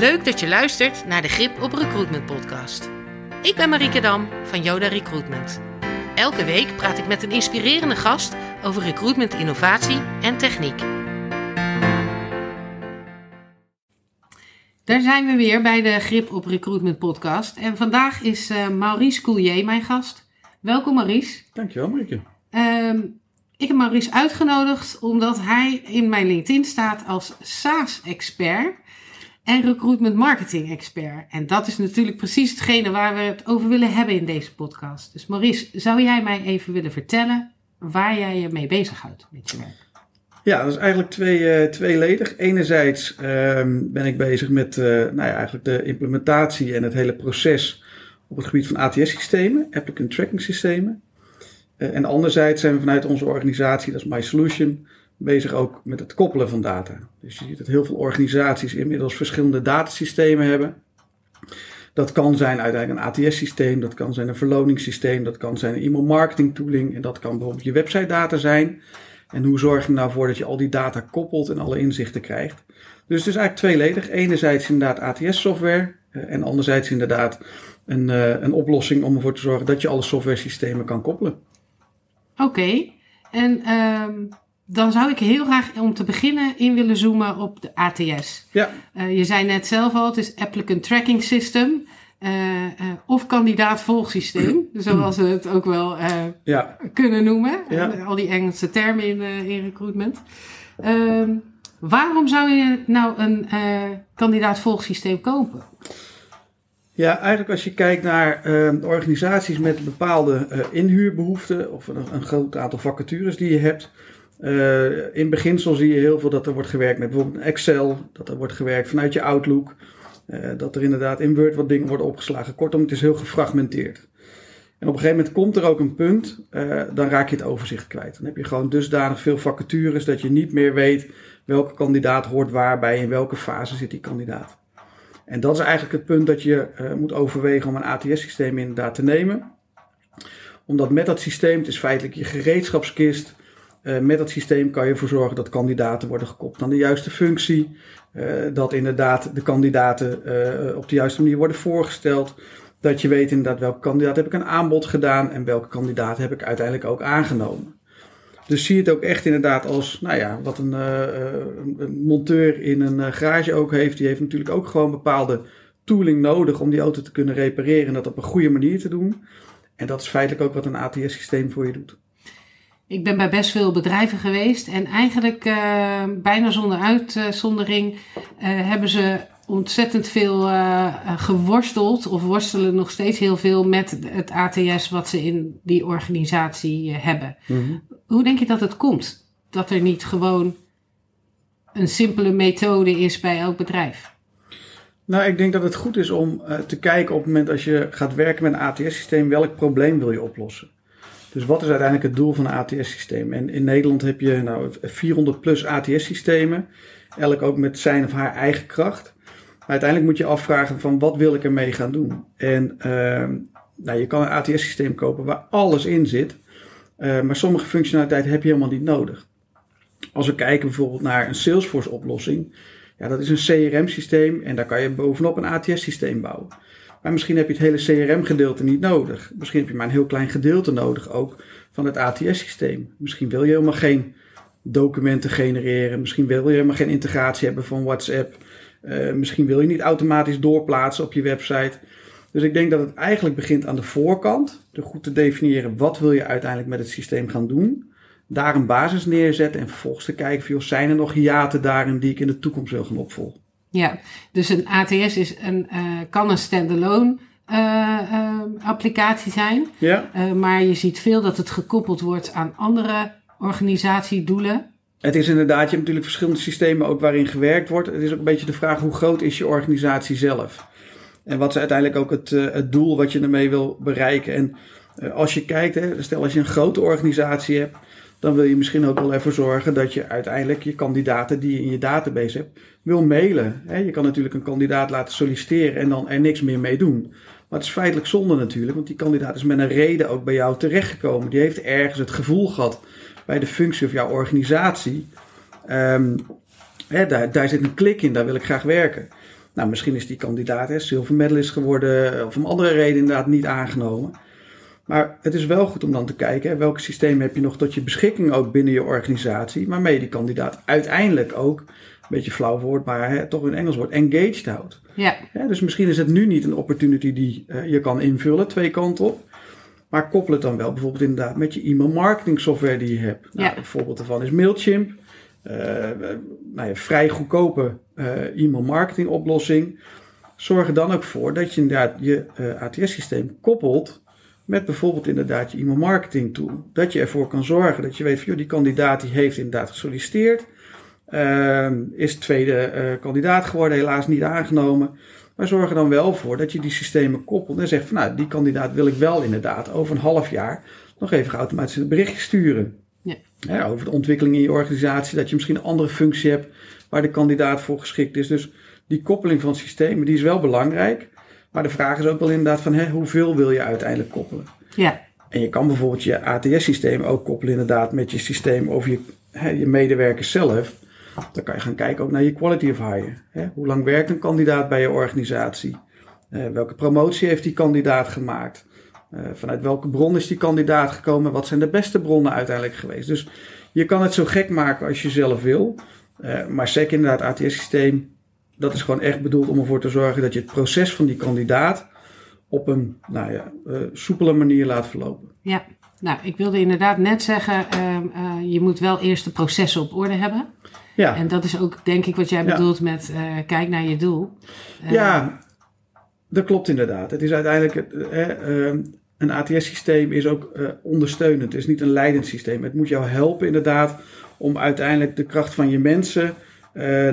Leuk dat je luistert naar de Grip op Recruitment podcast. Ik ben Marieke Dam van Yoda Recruitment. Elke week praat ik met een inspirerende gast over recruitment innovatie en techniek. Daar zijn we weer bij de Grip op Recruitment podcast. En vandaag is uh, Maurice Coulier mijn gast. Welkom Maurice. Dankjewel Marieke. Ehm, ik heb Maurice uitgenodigd omdat hij in mijn LinkedIn staat als SaaS-expert en recruitment marketing expert. En dat is natuurlijk precies hetgene waar we het over willen hebben in deze podcast. Dus Maurice, zou jij mij even willen vertellen waar jij je mee bezighoudt met je werk? Ja, dat is eigenlijk twee, uh, tweeledig. Enerzijds uh, ben ik bezig met uh, nou ja, eigenlijk de implementatie en het hele proces op het gebied van ATS-systemen, applicant tracking systemen. Uh, en anderzijds zijn we vanuit onze organisatie, dat is My Solution, bezig ook met het koppelen van data. Dus je ziet dat heel veel organisaties inmiddels verschillende datasystemen hebben. Dat kan zijn uiteindelijk een ATS-systeem, dat kan zijn een verloningssysteem, dat kan zijn een e-mail marketing tooling en dat kan bijvoorbeeld je website data zijn. En hoe zorg je nou voor dat je al die data koppelt en alle inzichten krijgt? Dus het is eigenlijk tweeledig. Enerzijds inderdaad ATS-software en anderzijds inderdaad een, uh, een oplossing om ervoor te zorgen dat je alle software systemen kan koppelen. Oké, en um, dan zou ik heel graag om te beginnen in willen zoomen op de ATS. Ja. Uh, je zei net zelf al, het is Applicant Tracking System. Uh, uh, of kandidaat volgsysteem, zoals we het ook wel ja. kunnen noemen. Ja. al die Engelse termen in, in recruitment. Ehm, waarom zou je nou een kandidaat volgsysteem kopen? Ja, eigenlijk als je kijkt naar uh, organisaties met bepaalde uh, inhuurbehoeften of een, een, groot aantal vacatures die je hebt. Uh, in beginsel zie je heel veel dat er wordt gewerkt met bijvoorbeeld Excel, dat er wordt gewerkt vanuit je Outlook, dat er inderdaad in Word wat dingen worden opgeslagen. Kortom, het is heel gefragmenteerd. En op een gegeven moment komt er ook een punt, dan raak je het overzicht kwijt. Dan heb je gewoon dusdanig veel vacatures dat je niet meer weet welke kandidaat hoort waarbij, in welke fase zit die kandidaat. En dat is eigenlijk het punt dat je moet overwegen om een ATS-systeem inderdaad te nemen. Omdat met dat systeem, het is feitelijk je gereedschapskist. Uh, met dat systeem kan je ervoor zorgen dat kandidaten worden gekoppeld aan de juiste functie. Uh, dat inderdaad de kandidaten op de juiste manier worden voorgesteld. Dat je weet inderdaad welke kandidaat heb ik een aanbod gedaan en welke kandidaat heb ik uiteindelijk ook aangenomen. Dus zie het ook echt inderdaad als, nou ja, wat een, een monteur in een garage ook heeft. Die heeft natuurlijk ook gewoon bepaalde tooling nodig om die auto te kunnen repareren en dat op een goede manier te doen. En dat is feitelijk ook wat een ATS-systeem voor je doet. Ik ben bij best veel bedrijven geweest en eigenlijk uh, bijna zonder uitzondering hebben ze ontzettend veel uh, geworsteld of worstelen nog steeds heel veel met het ATS wat ze in die organisatie hebben. Mm-hmm. Hoe denk je dat het komt? Dat er niet gewoon een simpele methode is bij elk bedrijf? Nou, ik denk dat het goed is om te kijken op het moment als je gaat werken met een ATS-systeem, welk probleem wil je oplossen? Dus wat is uiteindelijk het doel van een ATS-systeem? En in Nederland heb je nou 400 plus ATS-systemen, elk ook met zijn of haar eigen kracht. Maar uiteindelijk moet je afvragen van wat wil ik ermee gaan doen? En uh, nou, je kan een ATS-systeem kopen waar alles in zit. Uh, maar sommige functionaliteit heb je helemaal niet nodig. Als we kijken bijvoorbeeld naar een Salesforce-oplossing. Ja, dat is een CRM-systeem en daar kan je bovenop een ATS-systeem bouwen. Maar misschien heb je het hele CRM-gedeelte niet nodig. Misschien heb je maar een heel klein gedeelte nodig ook van het ATS-systeem. Misschien wil je helemaal geen documenten genereren. Misschien wil je helemaal geen integratie hebben van WhatsApp. Uh, misschien wil je niet automatisch doorplaatsen op je website. Dus ik denk dat het eigenlijk begint aan de voorkant. Door goed te definiëren wat wil je uiteindelijk met het systeem gaan doen. Daar een basis neerzetten en vervolgens te kijken zijn er nog hiaten daarin die ik in de toekomst wil gaan opvolgen. Ja, dus een ATS is een, uh, kan een standalone uh, uh, applicatie zijn. Ja. maar je ziet veel dat het gekoppeld wordt aan andere organisatiedoelen. Het is inderdaad, je hebt natuurlijk verschillende systemen ook waarin gewerkt wordt. Het is ook een beetje de vraag hoe groot is je organisatie zelf? En wat is uiteindelijk ook het, het doel wat je ermee wil bereiken? En als je kijkt, hè, stel als je een grote organisatie hebt, dan wil je misschien ook wel ervoor zorgen dat je uiteindelijk je kandidaten die je in je database hebt, wil mailen. Je kan natuurlijk een kandidaat laten solliciteren en dan er niks meer mee doen. Maar het is feitelijk zonde natuurlijk, want die kandidaat is met een reden ook bij jou terechtgekomen. Die heeft ergens het gevoel gehad bij de functie of jouw organisatie. Um, hè, daar, daar zit een klik in, daar wil ik graag werken. Nou, misschien is die kandidaat hè, silver medalist geworden of om andere reden inderdaad niet aangenomen. Maar het is wel goed om dan te kijken welke systemen heb je nog tot je beschikking ook binnen je organisatie, waarmee je die kandidaat uiteindelijk ook, een beetje flauw woord, maar hè, toch in Engels woord, engaged houdt. Ja. dus misschien is het nu niet een opportunity die uh, je kan invullen, twee kanten op. Maar koppel het dan wel bijvoorbeeld inderdaad met je e-mail marketing software die je hebt. Nou, Ja. Een voorbeeld daarvan is Mailchimp. Eh, nou ja, vrij goedkope eh, e-mail marketing oplossing. Zorg er dan ook voor dat je inderdaad je eh, ATS-systeem koppelt met bijvoorbeeld inderdaad je e-mail marketing tool. Dat je ervoor kan zorgen dat je weet van joh, die kandidaat die heeft inderdaad gesolliciteerd. Ehm, is tweede eh, kandidaat geworden, helaas niet aangenomen. Maar zorg er dan wel voor dat je die systemen koppelt en zegt van nou, die kandidaat wil ik wel inderdaad over een half jaar nog even automatisch een berichtje sturen. Ja. Over de ontwikkeling in je organisatie, dat je misschien een andere functie hebt waar de kandidaat voor geschikt is. Dus die koppeling van systemen, die is wel belangrijk. Maar de vraag is ook wel inderdaad van hè, hoeveel wil je uiteindelijk koppelen? Ja. En je kan bijvoorbeeld je ATS-systeem ook koppelen inderdaad met je systeem over je, hè, je medewerkers zelf. Dan kan je gaan kijken ook naar je quality of hire. Hè? Hoe lang werkt een kandidaat bij je organisatie? Eh, welke promotie heeft die kandidaat gemaakt? Eh, vanuit welke bron is die kandidaat gekomen? Wat zijn de beste bronnen uiteindelijk geweest? Dus je kan het zo gek maken als je zelf wil. Eh, maar zeker inderdaad, ATS-systeem, dat is gewoon echt bedoeld om ervoor te zorgen dat je het proces van die kandidaat op een nou ja, uh, soepele manier laat verlopen. Ja, nou, ik wilde inderdaad net zeggen, uh, uh, je moet wel eerst de processen op orde hebben. Ja. En dat is ook denk ik wat jij Ja. bedoelt met uh, kijk naar je doel. Ja, dat klopt inderdaad. Het is uiteindelijk, uh, een ATS-systeem is ook ondersteunend. Het is niet een leidend systeem. Het moet jou helpen inderdaad om uiteindelijk de kracht van je mensen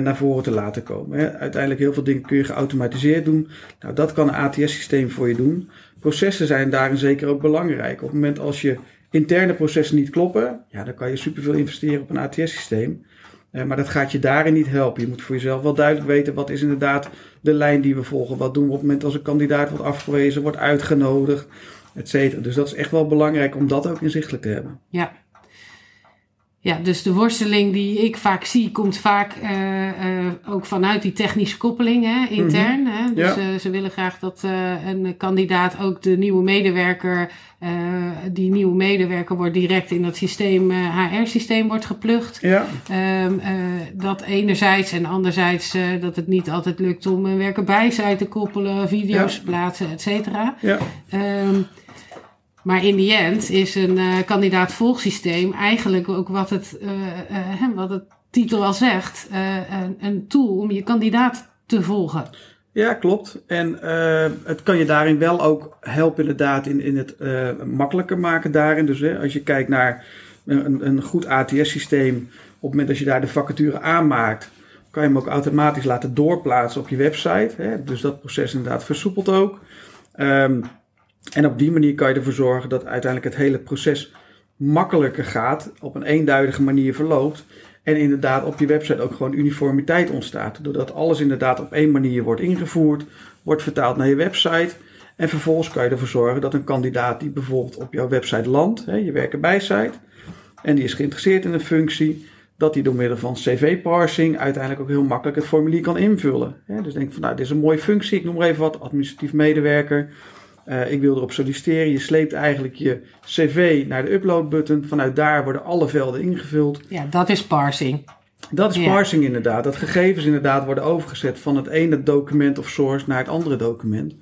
naar voren te laten komen. Uiteindelijk heel veel dingen kun je geautomatiseerd doen. Nou, dat kan een ATS-systeem voor je doen. Processen zijn daarin zeker ook belangrijk. Op het moment als je interne processen niet kloppen, ja, dan kan je superveel investeren op een ATS-systeem. Uh, maar dat gaat je daarin niet helpen. Je moet voor jezelf wel duidelijk weten wat is inderdaad de lijn die we volgen. Wat doen we op het moment als een kandidaat wordt afgewezen, wordt uitgenodigd, et cetera. Dus dat is echt wel belangrijk om dat ook inzichtelijk te hebben. Ja. Ja, dus de worsteling die ik vaak zie, komt vaak uh, uh, ook vanuit die technische koppeling hè, intern. Mm-hmm. Hè? Dus ja. uh, ze willen graag dat een kandidaat ook de nieuwe medewerker, die nieuwe medewerker wordt direct in dat systeem, HR-systeem wordt geplukt. Ja. Um, dat enerzijds en anderzijds dat het niet altijd lukt om een werker bij zij te koppelen, video's ja. plaatsen, et cetera. Ja. Um, maar in die end is een uh, kandidaat volgsysteem eigenlijk ook wat het, uh, uh, wat het titel al zegt, een, een, tool om je kandidaat te volgen. Ja, klopt. En het kan je daarin wel ook helpen inderdaad in, in het makkelijker maken daarin. Dus hè, als je kijkt naar een, een goed ATS-systeem, op het moment dat je daar de vacature aanmaakt, kan je hem ook automatisch laten doorplaatsen op je website. Hè? Dus dat proces inderdaad versoepelt ook. Um, en op die manier kan je ervoor zorgen dat uiteindelijk het hele proces makkelijker gaat, op een eenduidige manier verloopt. En inderdaad op je website ook gewoon uniformiteit ontstaat. Doordat alles inderdaad op één manier wordt ingevoerd, wordt vertaald naar je website. En vervolgens kan je ervoor zorgen dat een kandidaat die bijvoorbeeld op jouw website landt, hè, je site, en die is geïnteresseerd in een functie, dat die door middel van CV-parsing uiteindelijk ook heel makkelijk het formulier kan invullen. Dus denk van, nou, dit is een mooie functie, ik noem maar even wat, administratief medewerker. Uh, ik wil erop solliciteren. Je sleept eigenlijk je cv naar de upload-button. Vanuit daar worden alle velden ingevuld. Ja, dat is parsing. Dat is Ja. parsing inderdaad. Dat gegevens inderdaad worden overgezet van het ene document of source naar het andere document.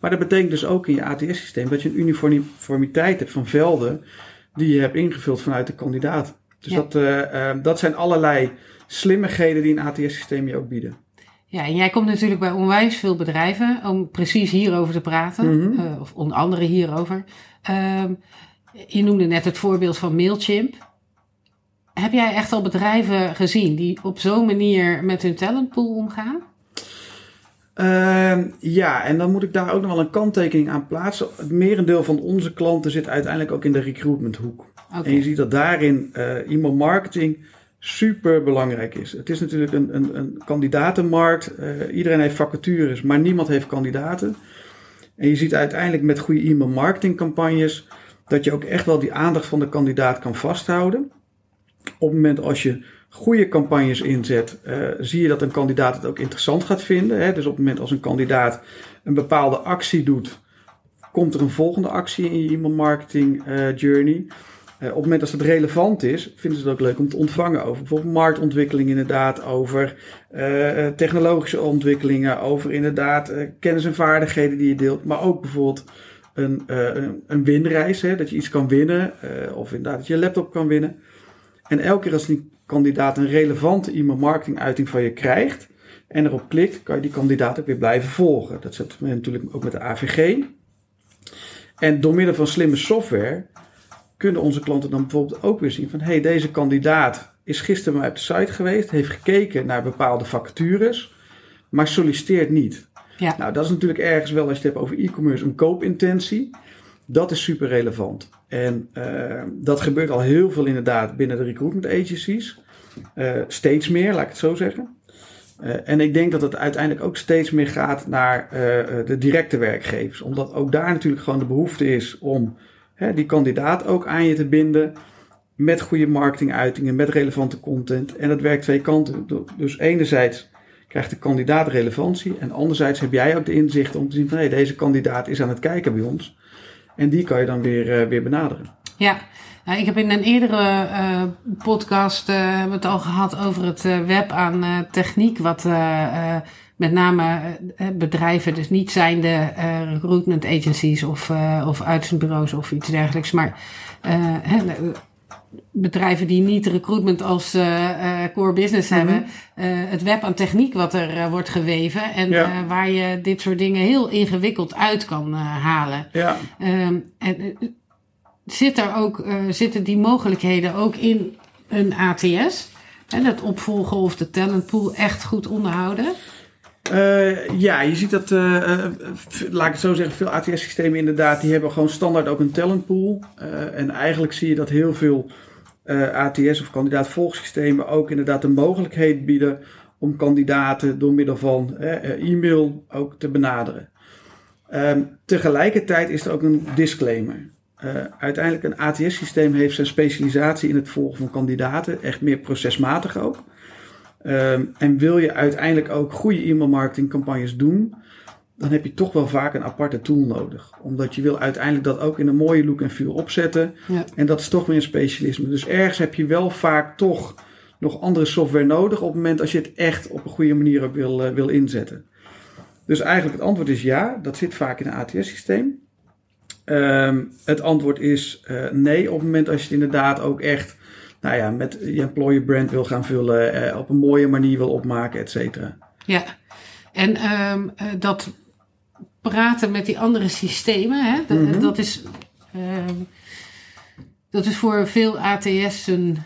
Maar dat betekent dus ook in je ATS-systeem dat je een uniformiteit hebt van velden die je hebt ingevuld vanuit de kandidaat. Dus Ja. dat, uh, uh, dat zijn allerlei slimmigheden die een ATS-systeem je ook bieden. Ja, en jij komt natuurlijk bij onwijs veel bedrijven om precies hierover te praten, Mhm. uh, of onder andere hierover. Um, je noemde net het voorbeeld van Mailchimp. Heb jij echt al bedrijven gezien die op zo'n manier met hun talentpool omgaan? Uh, ja, en dan moet ik daar ook nog wel een kanttekening aan plaatsen. Het merendeel van onze klanten zit uiteindelijk ook in de recruitmenthoek. Okay. En je ziet dat daarin uh, e-mail marketing super belangrijk is. Het is natuurlijk een, een, een kandidatenmarkt. Uh, iedereen heeft vacatures, maar niemand heeft kandidaten. En je ziet uiteindelijk met goede e-mail marketing campagnes dat je ook echt wel die aandacht van de kandidaat kan vasthouden. Op het moment als je goede campagnes inzet, uh, zie je dat een kandidaat het ook interessant gaat vinden. Hè? Dus op het moment als een kandidaat een bepaalde actie doet, komt er een volgende actie in je e-mail marketing uh, journey. Uh, op het moment dat het relevant is, vinden ze het ook leuk om te ontvangen over bijvoorbeeld marktontwikkeling inderdaad, over uh, technologische ontwikkelingen, over inderdaad uh, kennis en vaardigheden die je deelt, maar ook bijvoorbeeld een, een, winreis, hè, dat je iets kan winnen of inderdaad dat je laptop kan winnen. En elke keer als die kandidaat een relevante e-mail marketing uiting van je krijgt en erop klikt, kan je die kandidaat ook weer blijven volgen. Dat zit natuurlijk ook met de AVG. En door middel van slimme software kunnen onze klanten dan bijvoorbeeld ook weer zien van hey, deze kandidaat is gisteren maar op de site geweest, heeft gekeken naar bepaalde vacatures, maar solliciteert niet. Ja. Nou, dat is natuurlijk ergens wel als je het hebt over e-commerce een koopintentie. Dat is super relevant. En uh, dat gebeurt al heel veel inderdaad binnen de recruitment agencies. Uh, steeds meer, laat ik het zo zeggen. Uh, en ik denk dat het uiteindelijk ook steeds meer gaat naar de directe werkgevers. Omdat ook daar natuurlijk gewoon de behoefte is om hè, die kandidaat ook aan je te binden. Met goede marketinguitingen, met relevante content. En dat werkt twee kanten. Dus enerzijds krijgt de kandidaat relevantie. En anderzijds heb jij ook de inzicht om te zien van hé, deze kandidaat is aan het kijken bij ons. En die kan je dan weer, uh, weer benaderen. Ja, nou, ik heb in een eerdere uh, podcast hebben het al gehad over het web aan techniek. Wat met name bedrijven, dus niet zijnde recruitment agencies of, of uitzendbureaus of iets dergelijks. Maar bedrijven die niet recruitment als uh, core business mhm. hebben, uh, het web aan techniek wat er wordt geweven en waar je dit soort dingen heel ingewikkeld uit kan halen. Ja. Um, en zit er ook, zitten die mogelijkheden ook in een ATS? En het opvolgen of de talentpool echt goed onderhouden? Uh, ja, je ziet dat, uh, uh, laat ik het zo zeggen, veel ATS-systemen inderdaad, die hebben gewoon standaard ook een talentpool. en eigenlijk zie je dat heel veel ATS of kandidaat-volgsystemen ook inderdaad de mogelijkheid bieden om kandidaten door middel van e-mail ook te benaderen. Um, tegelijkertijd is er ook een disclaimer. uiteindelijk een ATS-systeem heeft zijn specialisatie in het volgen van kandidaten, echt meer procesmatig ook. Um, en wil je uiteindelijk ook goede e-mail marketing campagnes doen, dan heb je toch wel vaak een aparte tool nodig. Omdat je wil uiteindelijk dat ook in een mooie look en feel opzetten. Ja. En dat is toch weer een specialisme. Dus ergens heb je wel vaak toch nog andere software nodig op het moment als je het echt op een goede manier ook wil, uh, wil inzetten. Dus eigenlijk het antwoord is ja, dat zit vaak in een ATS-systeem. Um, het antwoord is uh, nee op het moment als je het inderdaad ook echt nou ja, met je employer brand wil gaan vullen, eh, op een mooie manier wil opmaken, et cetera. Ja, en um, dat praten met die andere systemen, hè, dat, mm -hmm. dat is. Um, dat is voor veel ATS'en,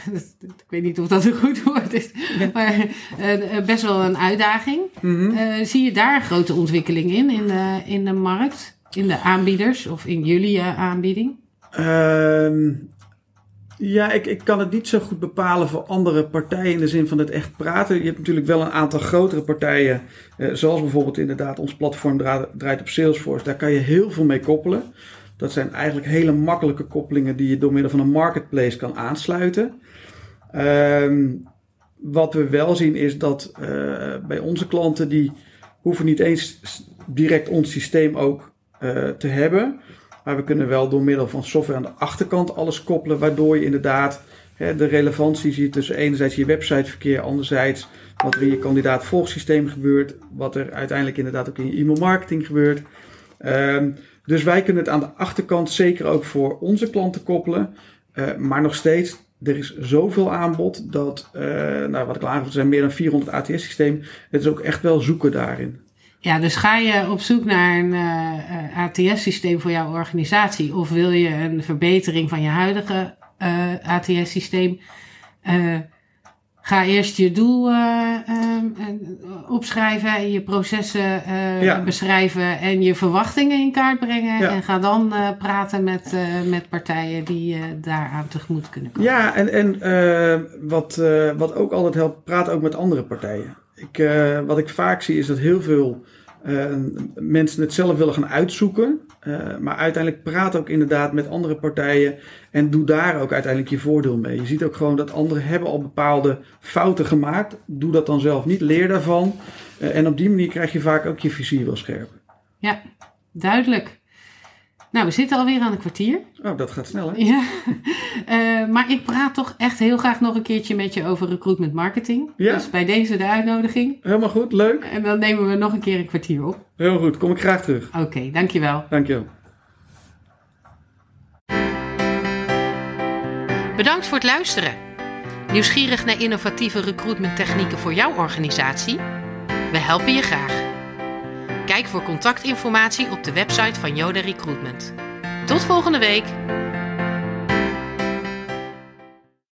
ik weet niet of dat een goed woord is, maar uh, best wel een uitdaging. Mm -hmm. uh, zie je daar grote ontwikkeling in, in de, in de markt, in de aanbieders of in jullie aanbieding? Um, ja, ik, ik kan het niet zo goed bepalen voor andere partijen in de zin van het echt praten. Je hebt natuurlijk wel een aantal grotere partijen, eh, zoals bijvoorbeeld inderdaad ons platform draait op Salesforce. Daar kan je heel veel mee koppelen. Dat zijn eigenlijk hele makkelijke koppelingen die je door middel van een marketplace kan aansluiten. Um, wat we wel zien is dat uh, bij onze klanten die hoeven niet eens direct ons systeem ook uh, te hebben. Maar we kunnen wel door middel van software aan de achterkant alles koppelen, waardoor je inderdaad hè, de relevantie ziet tussen enerzijds je websiteverkeer, anderzijds wat er in je kandidaat volgsysteem gebeurt, wat er uiteindelijk inderdaad ook in je e-mail marketing gebeurt. Um, dus wij kunnen het aan de achterkant zeker ook voor onze klanten koppelen. Uh, maar nog steeds, er is zoveel aanbod dat, uh, nou, wat ik al aangaf, zijn meer dan 400 ATS-systemen. Het is ook echt wel zoeken daarin. Ja, dus ga je op zoek naar een uh, ATS-systeem voor jouw organisatie of wil je een verbetering van je huidige uh, ATS-systeem? Ga eerst je doel opschrijven en je processen ja. beschrijven en je verwachtingen in kaart brengen. Ja. En ga dan praten met, met partijen die daaraan tegemoet kunnen komen. Ja, en, en wat, wat ook altijd helpt, praat ook met andere partijen. Ik, wat ik vaak zie is dat heel veel uh, mensen het zelf willen gaan uitzoeken. Uh, maar uiteindelijk praat ook inderdaad met andere partijen en doe daar ook uiteindelijk je voordeel mee. Je ziet ook gewoon dat anderen hebben al bepaalde fouten gemaakt. Doe dat dan zelf niet, leer daarvan. Uh, en op die manier krijg je vaak ook je vizier wel scherp. Ja, duidelijk. Nou, we zitten alweer aan een kwartier. Oh, dat gaat snel, hè? Ja. Uh, maar ik praat toch echt heel graag nog een keertje met je over recruitment marketing. Ja. Dus bij deze de uitnodiging. Helemaal goed, leuk. En dan nemen we nog een keer een kwartier op. Heel goed, kom ik graag terug. Oké, okay, dankjewel. Dankjewel. Bedankt voor het luisteren. Nieuwsgierig naar innovatieve recruitment technieken voor jouw organisatie? We helpen je graag. Kijk voor contactinformatie op de website van Yoda Recruitment. Tot volgende week!